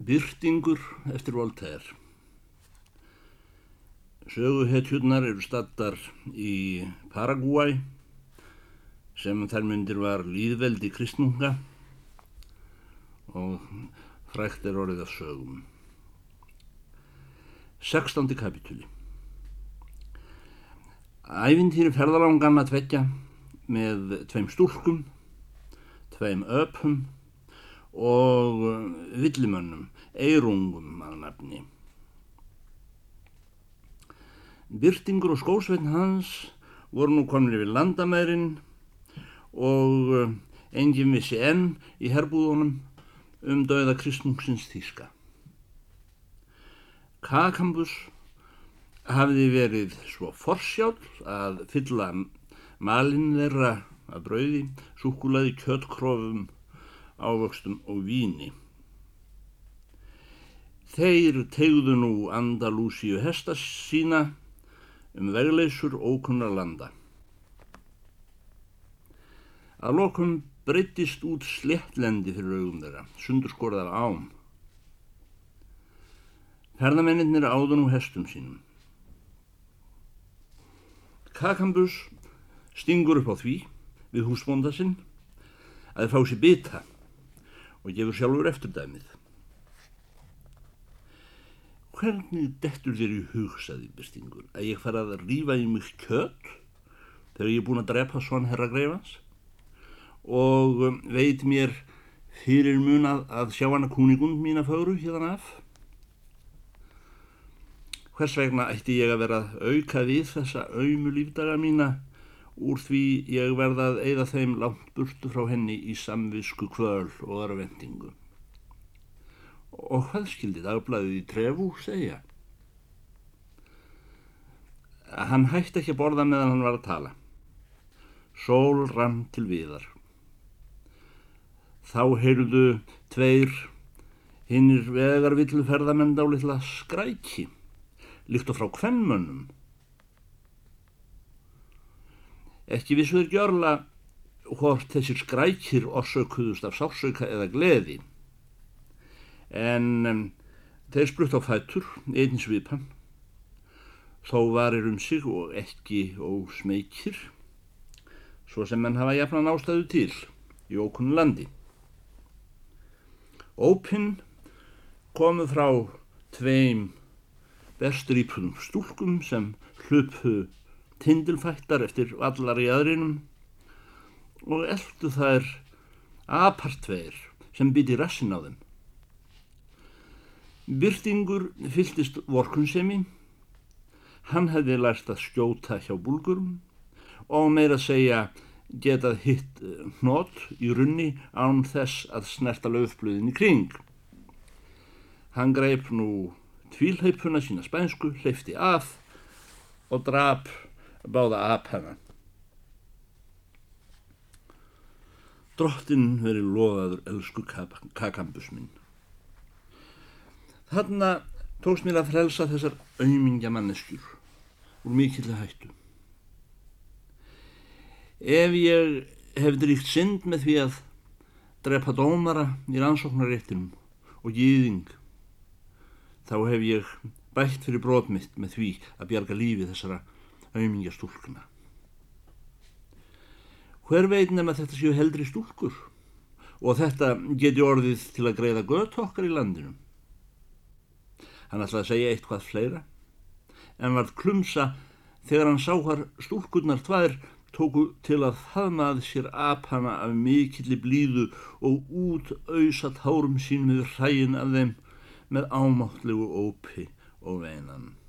Byrtingur eftir Voltaire Söguhetjurnar eru stattar í Paraguay sem þær myndir var líðveldi kristnunga og frækt er orðið af sögum. 16. kapitúli Ævintýri ferðalangan að tveggja með tveim stúlkum, tveim öpum og villimönnum, eirungum að nafni. Byrtingur og skósveitn hans voru nú komin yfir landamærin og eh, enginn vissi enn í herbúðunum um dauða kristnungsins þýska. Kakambus hafði verið svo forsjál að fylla malinn þeirra að brauði, súkulaði, kjötkrofum, ávöxtum og víni. Þeir tegðu nú Andalúsíu hesta sína um vegleysur ókunnar landa. Að lokum breyttist út slettlendi fyrir augum þeirra, sundurskorðar ám. Ferðamennir áðun úr hestum sínum. Kakambus stingur upp á því við húsbónda sinn að fá sér bita og gefur sjálfur efturdæmið. Hvernig dettur þér í hugsaði bestingur að ég fara að rýfa í mig kjött þegar ég er búin að drepa svon herra greifans og um, veit mér fyrir munað að sjá hana kúningund mína fóru hérna af? Hvers vegna ætti ég að vera auka við þessa aumu lífdaga mína úr því ég verða að eigða þeim langt burtu frá henni í samvisku kvöl og aðra vendingu. Og hvað skildi dagblæðið í trefu segja? Hann hætti ekki að borða meðan hann var að tala. Sól rann til viðar. Þá heyrðu tveir hinnir vegarvillu ferðamenn dálitla skræki, líkt og frá kvennmönnum. Ekki vissuður gjörla hvort þessir skrækir orsökuðust af sársöka eða gleði. En um, þeir sprutt á fætur, einn svipan, þó varir um sig og ekki ósmeikir, svo sem menn hafa jafnan ástæðu til í ókunnu landi. Ópinn komu frá tveim berstrýpunum stúlkum sem hlupu tindilfættar eftir allar í aðrinum og eldu þær apartveir sem byti rassin á þeim. Byrtingur fylltist vorkunsemi, hann hefði lært að skjóta hjá búlgurum og meira að segja getað hitt hnót í runni án þess að snerta löfblöðin í kring. Hann greip nú tvílheipuna sína spænsku, hleyfti af og drap báða apana. Drottin veri loðaður elsku kakambus minn. Þarna tókst mér að frelsa þessar auðmingja manneskjur úr mikillega hættu. Ef ég hef dríkt synd með því að drepa dómara í rannsóknaréttinum og gýðing, þá hef ég bætt fyrir brotmitt með því að bjarga lífi þessara auðmingja stúlkuna. Hver veit nefn að þetta séu heldri stúlkur og þetta geti orðið til að greiða gött okkar í landinu. Hann ætlaði að segja eitthvað fleira en varð klumsa þegar hann sá hvar stúlkurnar tvær tóku til að faðmaði sér apana af mikilli blíðu og út auðsat hárum sín með hræin af þeim með ámáttlegu ópi og veinan.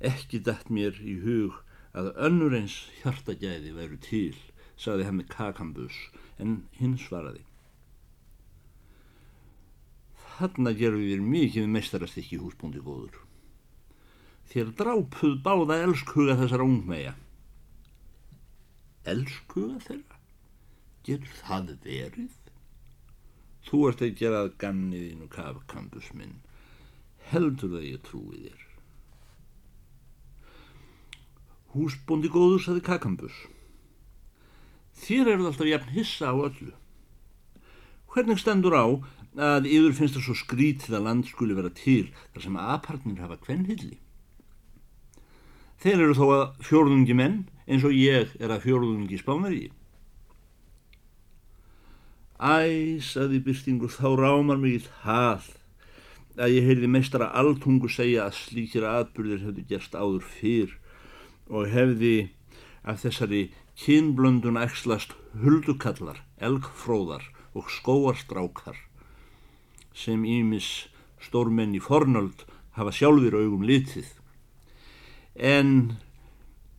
Ekki dætt mér í hug að önnur eins hjartagæði veru til, saði með kakambus, en hinn svaraði. Þarna gerur við mikið meistarast ekki húsbúndi góður. Þér drápuð báða elskhuga þessar ungmeja. Elskhuga þeirra? Getur það verið? Þú ert ekki að ganniðinu kakambus minn. Heldur það ég trúi þér. Húsbóndi góður, saði Kakambus. Þér eruð alltaf jafn hissa á öllu. Hvernig stendur á að yfir finnst það svo skrítið að land skuli vera til þar sem apartnir hafa kvennhilli. Þeir eru þó að fjórðungi menn eins og ég er að fjórðungi spánari. Æ, saði byrstingur, þá rámar mig í það að ég heyrði meistara alltungu segja að slíkir atbyrðir hefði gerst áður fyrr og hefði af þessari kynblöndun ekslast huldukallar, elgfróðar og skóarstrákar sem ímis stórmenn í fornöld hafa sjálfur augum litið. En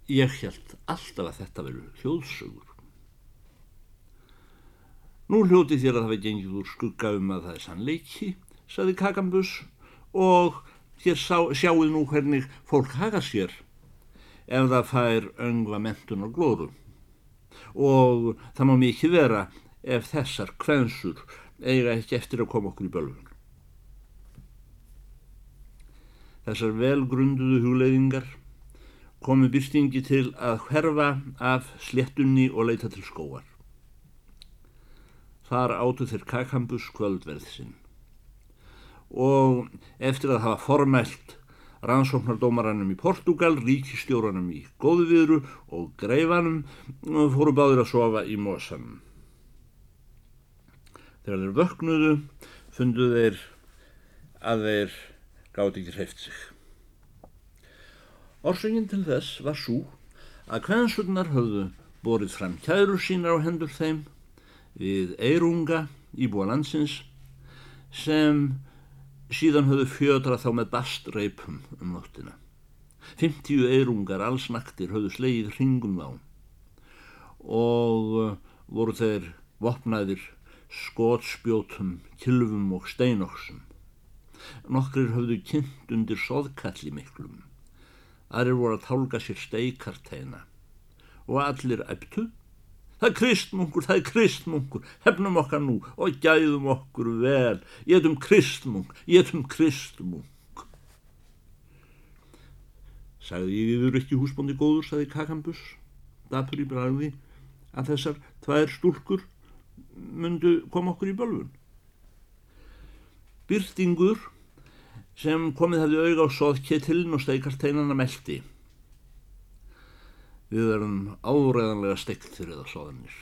ég held alltaf að þetta veru hljóðsögur. Nú hljóti þér að það veit gengið úr skugga um að það er sannleiki saði Kakambus og sá, sjáuð nú hvernig fólk haga sér ef það fær öngva mentun og glóru og það má mikið vera ef þessar kvensur eiga ekki eftir að koma okkur í bölgun. Þessar velgrunduðu hugleiðingar komu byrstingi til að hverfa af sléttunni og leita til skóar. Þar áttu þeir kakambus kvöldverðsinn og eftir að hafa formælt rannsóknardómaranum í Portugal, ríkistjóranum í Góðviðru og Greifanum fóru báðir að sofa í Mosanum. Þegar þeir vöknuðu fundu þeir að þeir gáti ekki hreift sig. Orsöngin til þess var svo að kvensurnar höfðu borið fram kærur sínar á hendur þeim við eirunga í búa landsins sem síðan höfðu fjödra þá með bastreipum um nóttina. Fymtíu eirungar allsnaktir höfðu slegið hringum þá og uh, voru þeir vopnaðir skótspjótum, kilvum og steinoksum. Nokkrir höfðu kynnt undir soðkalli miklum. Aðrir voru að tálka sér steikarteina og allir æptu Það er kristmungur, það er kristmungur, hefnum okkar nú og gæðum okkur vel, getum kristmung, getum kristmung. Sagði ég yfir ekki húsbóndi góður, sagði Kakambus, dapur í bræði, að þessar tvær stúlkur myndu koma okkur í bölfun. Byrtingur sem komið hefði auga á soðkettilin og steikarteinana meldi Við erum áreðanlega steikt fyrir það svoðanir.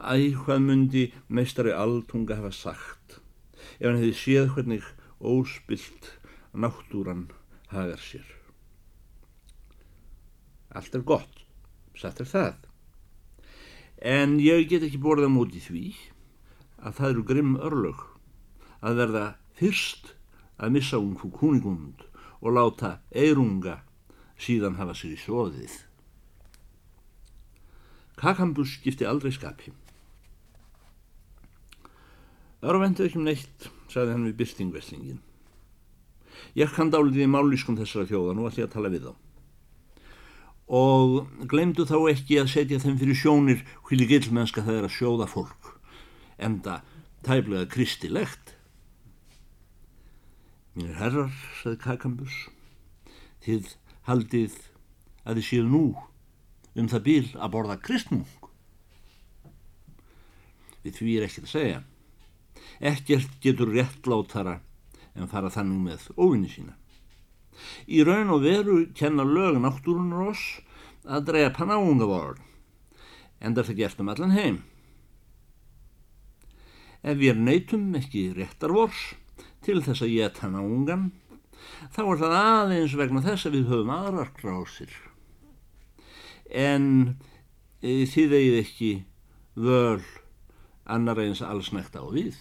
Æ, hvað myndi meistari Altunga hafa sagt ef hann hefði séð hvernig óspilt náttúran hagar sér. Allt er gott, satt er það. En ég get ekki borðað múti því að það eru grimm örlög að verða fyrst að missa ung fú kúningund og láta eirunga síðan hafa sig í svoðið. Kakambus skipti aldrei skapi. Örvendu ekki um neitt, sagði hann við byrtingveslingin. Ég kann dálitið í mállískum þessara þjóða, nú ætlum ég að tala við þá. Og glemdu þá ekki að setja þeim fyrir sjónir hvili gillmennska það er að sjóða fólk, enda tæflega kristilegt. Mínir herrar, sagði Kakambus, þið haldið að þið séu nú um það bíl að borða kristmung. Við því er ekkert að segja. Ekkert getur réttlátara en fara þannig með óvinni sína. Í raun og veru kenna lög náttúrunar oss að drepa náungavorn, en það er gert um allan heim. Ef við neytum ekki réttarvors til þess að geta náungan, þá er það aðeins vegna þess að við höfum aðrar krásir. En e, þið eigið ekki völ annar eins allsnægt á við.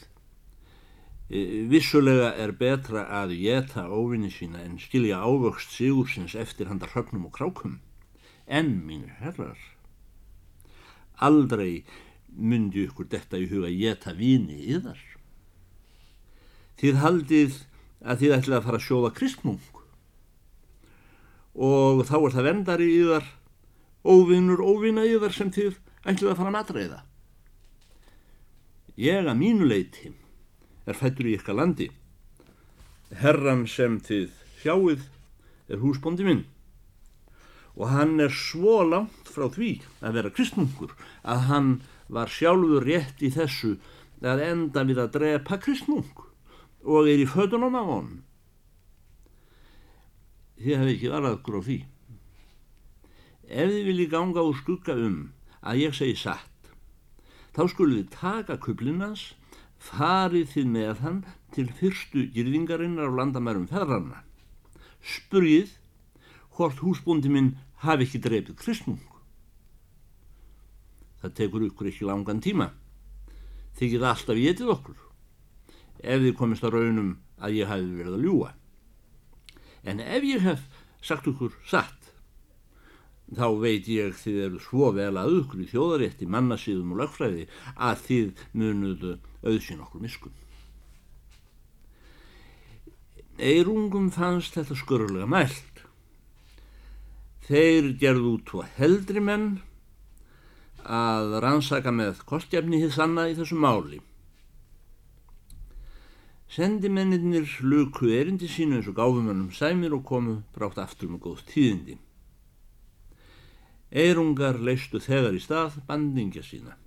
E, vissulega er betra að geta óvinni sína en skilja ávöxt sigursins eftir handar höfnum og krákum. En mínir herrar aldrei myndi ykkur detta í huga geta vini yðar. Þið haldið að þið ætlaði að fara að sjóða kristmung og þá er það vendari í þar óvinnur óvinna í þar sem þið ætlaði að fara að matræða. Ég að mínu leiti er fættur í ykkar landi. Herran sem þið sjáuð er húsbóndi minn og hann er svo langt frá því að vera kristmungur að hann var sjálfur rétt í þessu að enda við að drepa kristmung og er í fötunum af honum. Þið hefði ekki varðaður á því. Ef þið viljið ganga úr skugga um að ég segi satt, þá skulum þið taka kublinans, farið þið með hann til fyrstu gyrðingarinnar á landamærum feðranna. Spurgið hvort húsbúndi minn hafi ekki dreipið kristmung. Það tekur ykkur ekki langan tíma. Þið geta alltaf getið okkur ef þið komist að raunum að ég hafi verið að ljúa. En ef ég hef sagt okkur satt, þá veit ég þið eru svo vel að okkur í þjóðarétti, mannasíðum og lögfræði að þið munuðu auðsinn okkur miskun. Eirungum fannst þetta skurðulega mælt. Þeir gerðu út á heldri menn að rannsaka með kostjafni hið sanna í þessu máli. Sendimennir luku erindi sínu eins og gáfumannum sæmir og komu brátt aftur með góð tíðindi. Eirungar leistu þegar í stað bandingja sína.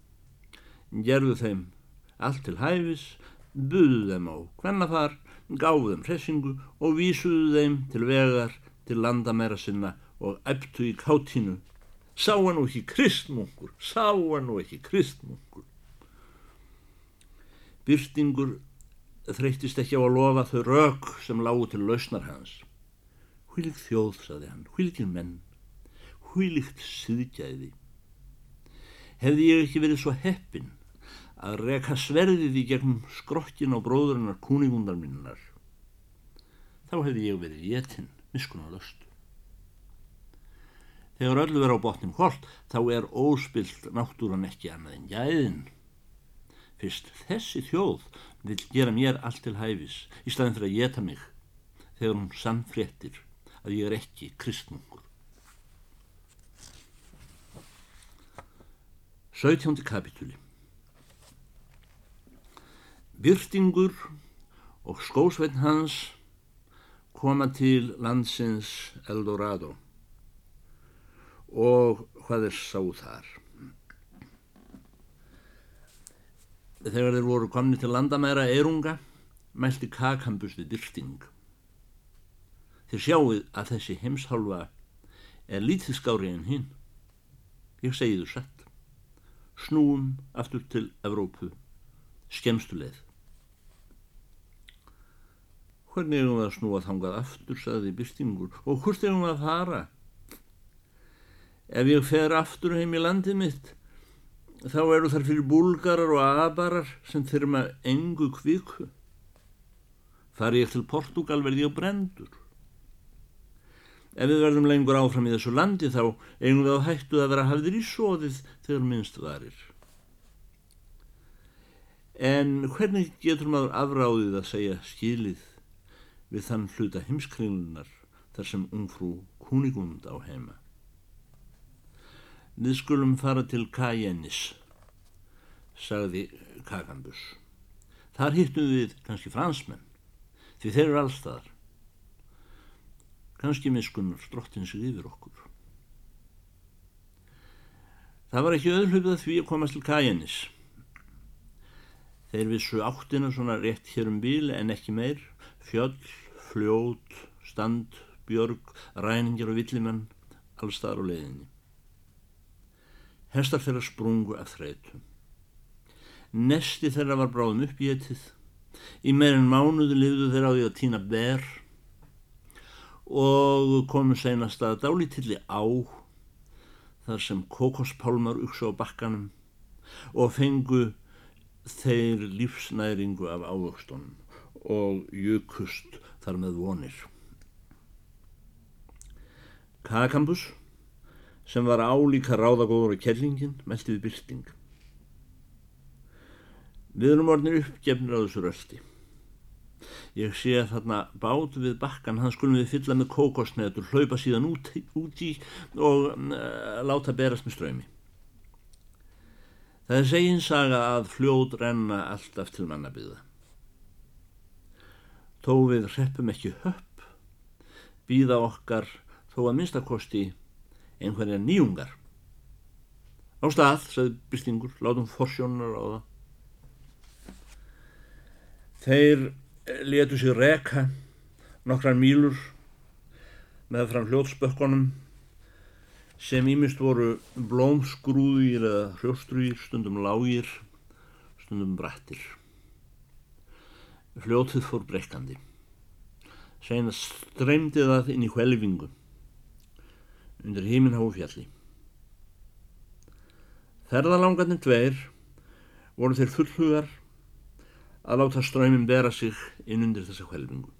Gerðu þeim allt til hæfis, buðu þeim á hvennafar, gáðu þeim hressingu og vísuðu þeim til vegar til landamæra sinna og æptu í káttínu. Sá hann nú ekki kristmungur, sá hann nú ekki kristmungur. Byrtingur þreytist ekki á að lofa þau rauk sem lágu til lausnar hans. Hvílikt þjóð, saði hann, hvílikir menn, hvílikt syðgæði. Hefði ég ekki verið svo heppin að reka sverðið í gegnum skrokkin á bróðurinnar kúningundar minnar, þá hefði ég verið jetinn, miskunar löstu. Þegar öllu verið á botnum holt, þá er óspilt náttúran ekki annað en jæðin. Fyrst þessi þjóð vil gera mér allt til hæfis í staðin fyrir að geta mig þegar hún sannfréttir að ég er ekki kristnungur. 17. kapitúli Byrtingur og skósveitn hans koma til landsins Eldorado og hvað er sáð þar? Þegar þeir voru komni til landamæra Eirunga mælti Kakambus við dyrting. Þeir sjáuð að þessi heimshálfa er lítið skári en hinn. Ég segi þú satt. Snúum aftur til Evrópu, skemstu leið. Hvernig erum við að snúa þangað aftur, saði byrtingur, og hvort erum við að fara? Ef ég fer aftur heim í landið mitt, þá eru þar fyrir búlgarar og abarar sem þurma engu kviku. Þar ég til Portugal verði ég brendur. Ef við verðum lengur áfram í þessu landi þá eigum við á hættu að vera hafðir í sóðið þegar minnst varir. En hvernig getur maður afráðið að segja skilið við þann hluta heimskringlunar þar sem ungfrú Kunigund á heima? Við skulum fara til Kajenis, sagði Kakambus. Þar hittum við kannski fransmenn, því þeir eru allstaðar. Kannski miskunnar strottin sig yfir okkur. Það var ekki öðlöfið að því að komast til Kajenis. Þeir vissu áttina svona rétt hér um bíl en ekki meir, fjöll, fljót, stand, björg, ræningir og villimenn, allstaðar á leiðinni. Hestar þeirra sprungu af þreytum. Nesti þeirra var bráðum uppgetið. Í meirinn mánuðu lifðu þeirra á því að týna ber og komu seinast að dálítilli á þar sem kokospálmar uksa á bakkanum og fengu þeir lífsnæringu af ávöxtunum og jukust þar með vonir. Kakambus sem var álíka ráðagóður og kellingin meldi við byrting. Við erum orðinir uppgefnir á þessu röldi. Ég sé að þarna bát við bakkan, hann skulum við fylla með kókosnetur, hlaupa síðan út, út og uh, láta berast með ströymi. Það er segin saga að fljóð renna alltaf til mannabyða. Þó við reppum ekki höpp, býða okkar þó að minnstakosti einhverja nýjungar. Á stað, sagði Byrtingur, látum forsjónunar á það. Þeir letu sér reka nokkrar mýlur með fram hljóðspökkunum sem ímist voru blómsgrúðir eða hrjóstrúir, stundum lágir, stundum brættir. Fljótið fór brekkandi. Sæna streymdi það inn í hvelvingu undir híminháu fjalli. Ferðalangarnir dveir voru þeir fullhugar að láta ströymin bera sig inn undir þessa hvelvingu.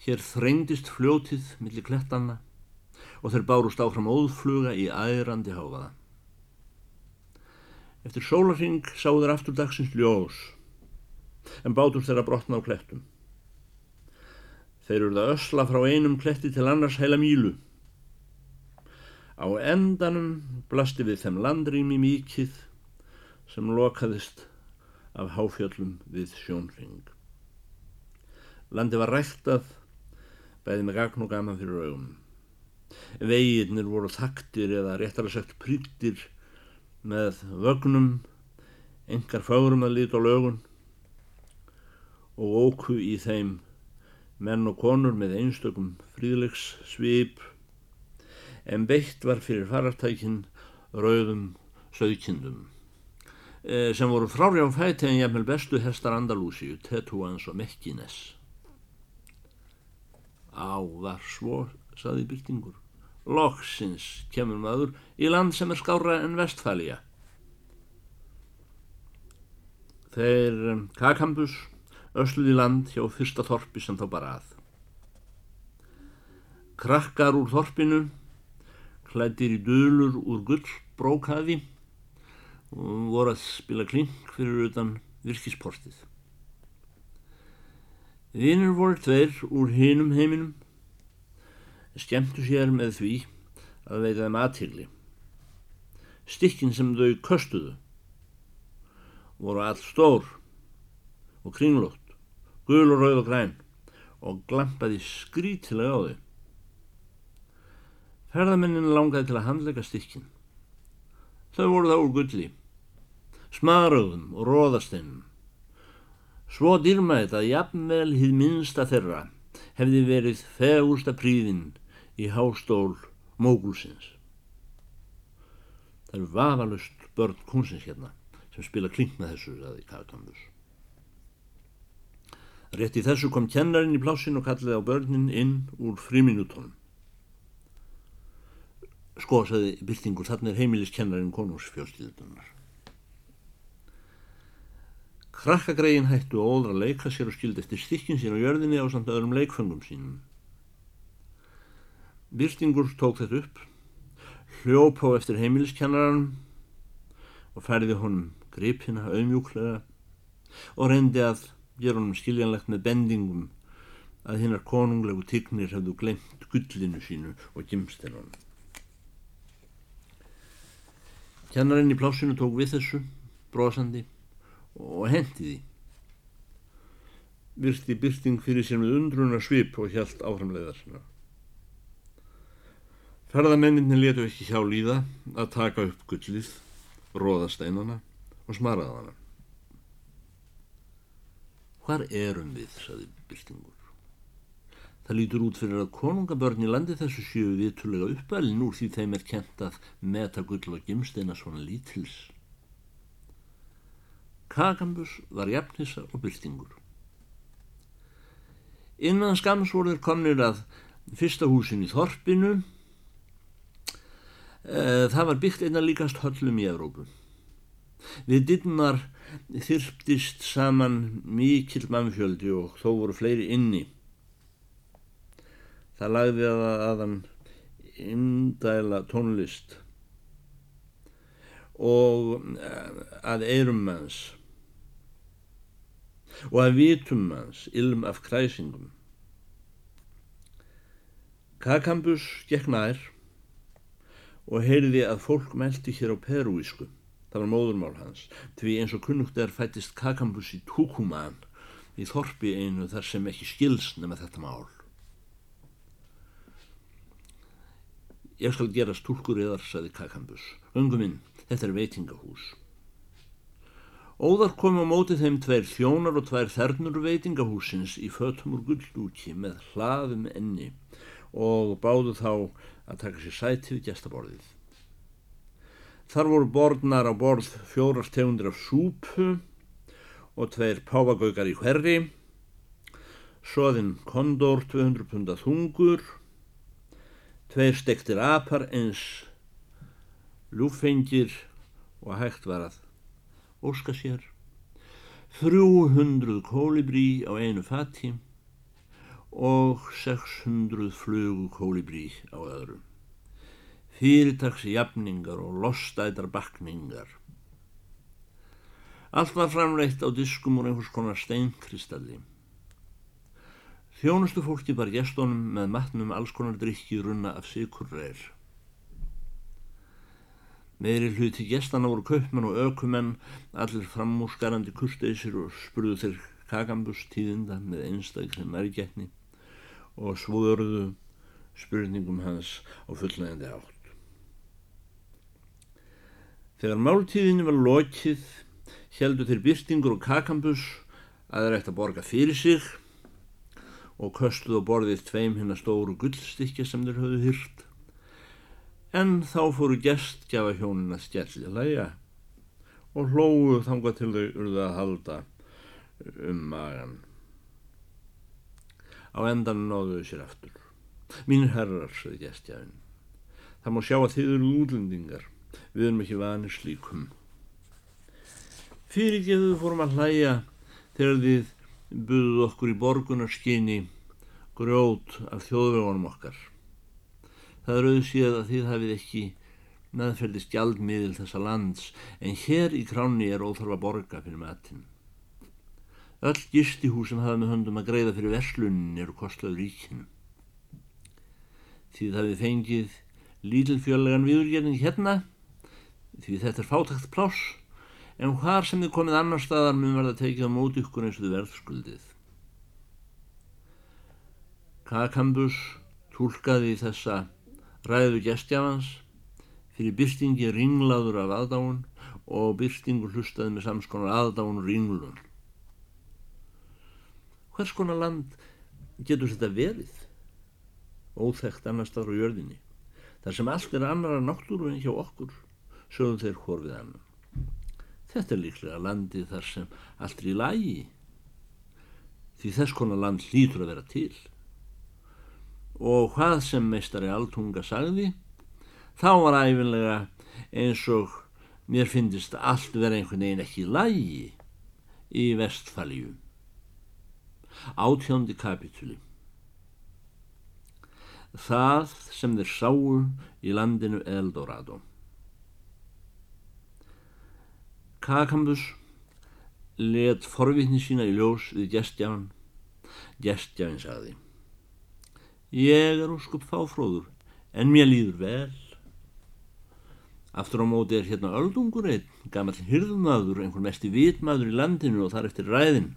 Hér þrengdist fljótið millir klettanna og þeir bárust áfram óðfluga í æðrandi háfaða. Eftir sólarring sáðu þeir aftur dagsins ljós en bátur þeirra brotna á klettum. Þeir eruð að ösla frá einum kletti til annars heila mílu. Á endanum blasti við þeim landrými mikið sem lokaðist af háfjöllum við sjónring. Landi var ræktað, bæði með gagn og gaman fyrir augum. Veginnir voru þaktir eða réttar að sagt prýttir með vögnum, engar fárum að lita á lögun og óku í þeim menn og konur með einstökum fríðlegs svip en beitt var fyrir farartækin rauðum söðkindum e, sem voru frári á fæti en jafnvel bestu hestar Andalúsíu, Tetuans og Mekkines. Á, var svo, saði byrtingur. Loksins kemur maður í land sem er skára en vestfælja. Þeir Kakambus ösluði land hjá fyrsta þorpi sem þá bara að. Krakkar úr þorpinu, klættir í dölur úr gullbrókaði og voru að spila klink fyrir utan virkisportið. Vinnur voru tveir úr hinum heiminum, skemmtu sér með því að veita þeim aðtigli. Stikkin sem þau köstuðu voru all stór og kringlótt gul og rauð og græn og glampaði skrítilega á þau. Ferðamennin langaði til að handleika stykkin. Þau voru það úr gulli, smaröðum og róðasteinum. Svo dýrmætt að jafnvel hið minnsta þeirra hefði verið fegursta príðinn í hástól mógulsins. Það eru vafalust börn kunsins hérna sem spila kling með þessu, saði Kakambus. Rétt í þessu kom kennarinn í plásin og kalliði á börnin inn úr fríminutónum. Sko, saði byrtingur, þarna er heimiliskennarin konungsfjölskyldunar. Krakkagregin hættu að leika sér og skildi eftir stikkin sín á jörðinni á samt öðrum leikfengum sínum. Byrtingur tók þetta upp, hljóp á eftir heimiliskennaran og færði honum gripina auðmjúklega og reyndi að gera honum skiljanlegt með bendingum að hinnar konunglegu tignir hefðu glemt gullinu sínu og gimstennunum. Kennarinn í plásinu tók við þessu, brosandi og hendi því. Virti byrting fyrir sér með undruna svip og hjælt áframleiðar sinna. Ferðamenninni letu ekki hjá líða að taka upp gullið, róða steinana og smaraða hana. Hvar erum við, saði byltingur. Það lítur út fyrir að konungabörn í landi þessu sjöu viðtulega uppælinn úr því þeim er kent að meta gull og gimsteina svona lítils. Kakambus var jafnisa og byltingur. Innan skams voruður komnir að fyrsta húsin í Þorpinu. Eh, það var byggt einna líkast höllum í Evrópu. Við dittnar þyrptist saman mikill mannfjöldi og þó voru fleiri inni. Það lagði að aðan indæla tónlist og eh, að eirum manns og að vitum manns ilm af kræsingum. Kakambus gekk nær og heyrði að fólk meldi hér á perúísku. Það var móðurmál hans, því eins og kunnugt er fættist Kakambus í Tukuman í þorpi einu þar sem ekki skils nema þetta mál. Ég skal gera stúlkur eðar, saði Kakambus. Önguminn, þetta er veitingahús. Óðar kom á móti þeim tveir þjónar og tvær þernur veitingahúsins í fötum úr gulldúki með hlaðum enni og báðu þá að taka sér sæti við gestaborðið. Þar voru borðnar á borð fjórast tegundir af súpu og tveir páfagaugar í hverri, soðinn kondor 200 punda þungur, tveir stektir apar eins ljúfengir og hægt var að óska sér, 300 kólibrí á einu fati og 600 flugu kólibrí á öðrum. Fyrirtagsjafningar og lostætar bakningar. Allt var framleitt á diskum úr einhvers konar steinkristalli. Þjónustu fólki var gestónum með matnum alls konar drikki runna af sikurreir. Meiri hluti gestana voru kaupmenn og ökumenn, allir framúsgarandi kursteysir og spurðu þeir kakambustíðinda með einstaklega nærgætni og svoðurðu spurningum hans á fullnægandi átt. Þegar máltíðinni var lokið, heldu þeir byrstingur og kakambus að þeir ætti að borga fyrir sig og köstuðu á borðið tveim hinnar stóru gullstykja sem þeir höfðu hyrt en þá fóru gestgjafa hjónin að skellja læja og hlóðu þanga til þau urða að halda um magan. Á endan náðuðu sér aftur. Mínir herrar, sögði gestgjafin, það má sjá að þið eru útlendingar, við erum ekki vanir slíkum. Fyrirgeðu fórum að hlæja þegar þið buðuð okkur í borgunarskinni grjót af þjóðvegunum okkar. Það er auðsíð að þið hafið ekki meðferðist gjaldmiðil þessa lands en hér í kráni er óþarfa borga fyrir matinn. Öll gistihús sem hafa með höndum að greiða fyrir verslunin eru kostlaður ríkinu. Það við fengið lítilfjörlegan viðurgerning hérna því þetta er fátækt pláss en hvar sem þið komið annar staðar mun verða tekið á móti ykkur eins og þið verðskuldið. Kakambus tólkaði þessa ræðu gestjafans fyrir byrstingi ringlaður af aðdáun og byrstingur hlustaði með samskonar aðdáun ringlun. Hvers konar land getur þetta verið? Óþekkt annar staður á jörðinni. Þar sem allt er annara náttúru en hjá okkur, sögum þeir við annan. Þetta er líklega landi þar sem allt er í lagi, því þess konar land hlýtur að vera til. Og hvað sem meistari Altunga sagði þá var æfinlega eins og mér finnist allt vera einhvern veginn ekki lægi í vestfalíu átjóndi kapitúli það sem þeir sáu í landinu Eldorado Kakambus let forvitni sína í ljós við gestjafan gestjafin sagði Ég er óskup fáfróður, en mér líður vel. Aftur á móti er hérna öldungur einn, gammal hyrðumadur, einhvern mesti vitmadur í landinu og þar eftir ræðin.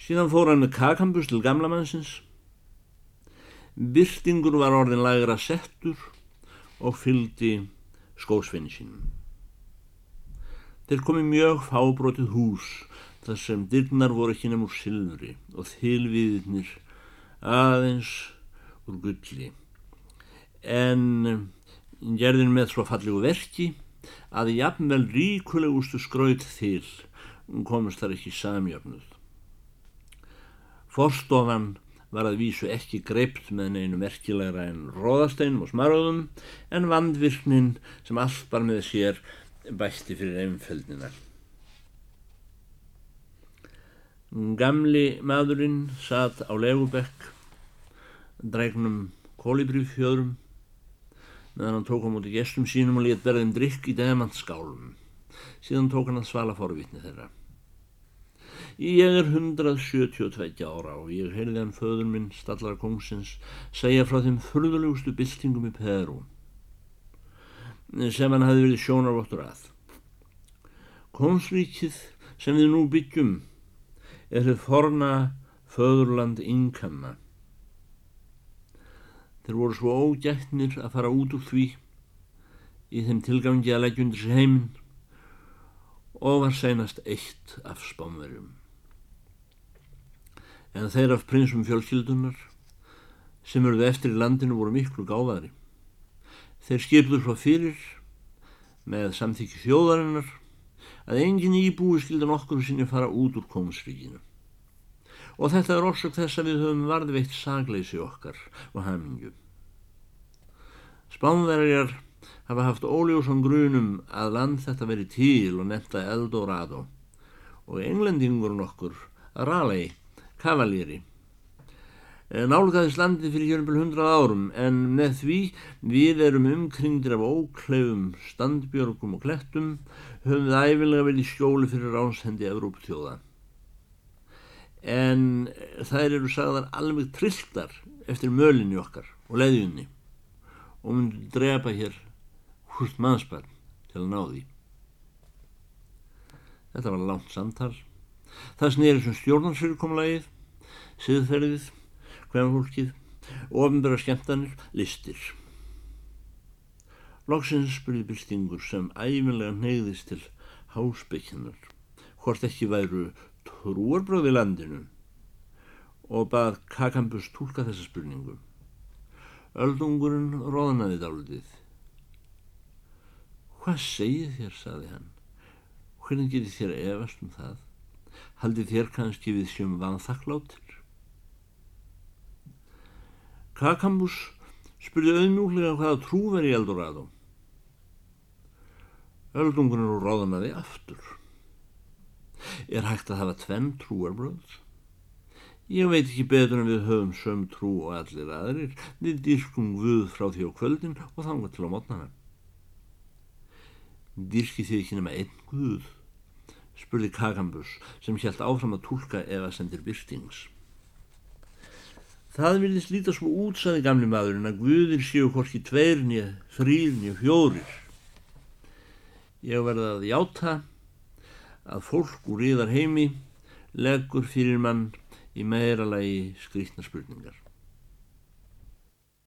Síðan fór hann með kakambus til gamlamannsins. Byrtingur var orðin lagra settur og fyldi skósfinni sínum. Þeir komi mjög fábrótið hús þar sem dyrnar voru ekki nefnur silfri og þilviðnir aðeins úr gulli en gerðin með svo fallegu verki að jafnvel ríkulegustu skraut til komist þar ekki samjöfnuð. Forstofan var að vísu ekki greipt með neinu merkilegra en róðasteinum og smaröðum en vandvirknin sem allt var með sér bætti fyrir einföldina. Gamli maðurinn satt á legubekk dregnum kólibrífjöðrum meðan hann tók á móti gestum sínum og létt berðum drikk í demantskálum. Síðan tók hann að svala forvitni þeirra. Ég er 172 ára og ég heyrði hann föður minn, stallar kongsins, segja frá þeim fyrðulegustu byltingum í Peru sem hann hafi verið sjónarvottur að. Konsríkið sem við nú byggjum er þau forna föðurland inkanna Þeir voru svo ógætnir að fara út úr því í þeim tilgangi að leggja undir sig heiminn og var seinast eitt af spánverjum. En þeir af prinsum fjölskyldunar sem eruð eftir í landinu voru miklu gáðari. Þeir skipður svo fyrir með samþykki þjóðarinnar að engin íbúi skildan okkur sinni fara út úr konungsríkinu. Og þetta er orsök þess að við höfum varðveitt sagleysi okkar og hamingu. Spánverjar hafa haft óljósan grunum að land þetta veri til og nefnda Eldorado og englendingur nokkur að ralei, kavalýri. Eh, nálgæðis landið fyrir hjörnbel hundrað árum en með því við erum umkringdir af ókleifum, standbjörgum og klettum höfum við æfilega vel í skjóli fyrir ránshendi Evróptjóða. En þær eru sagðar alveg trilltar eftir mölinni okkar og leiðjunni og myndi drepa hér húst mannsbarn til að ná því. Þetta var langt samtal. Það snýri sem stjórnansfyrirkomlægið, siðferðið, hvemfólkið, ofinbæra skemmtanir, listir. Lóksins spurði byltingur sem æfinlega neyðist til hásbygginar, hvort ekki væru trúarbröði landinu og bað Kakambus tólka þessa spurningu. Öldungurinn róðnaði dálitið. Hvað segið þér, saði hann. Hvernig getur þér efast um það? Haldið þér kannski við sjöum vanþakkláttir? Kakambus spurði auðmjúlega hvaða trú veri í Eldorado. Öldungurinn og ráðanaði aftur. Er hægt að hafa tvenn trúarbröð? Ég veit ekki betur en við höfum söm trú og allir aðrir. Við dýrskum guð frá því á kvöldin og þanga til á mótnana. Dyrki þið ekki nema einn guð? spurði Kakambus sem hjælt áfram að tólka ef að sendir byrstings. Það vilist líta svo út, saði gamli maðurinn, að guðir séu hvorki tveir nýja, þrýr nýja, fjórir. Ég verði að játa að fólk úr íðar heimi leggur fyrir mann í meira lagi skrítna spurningar.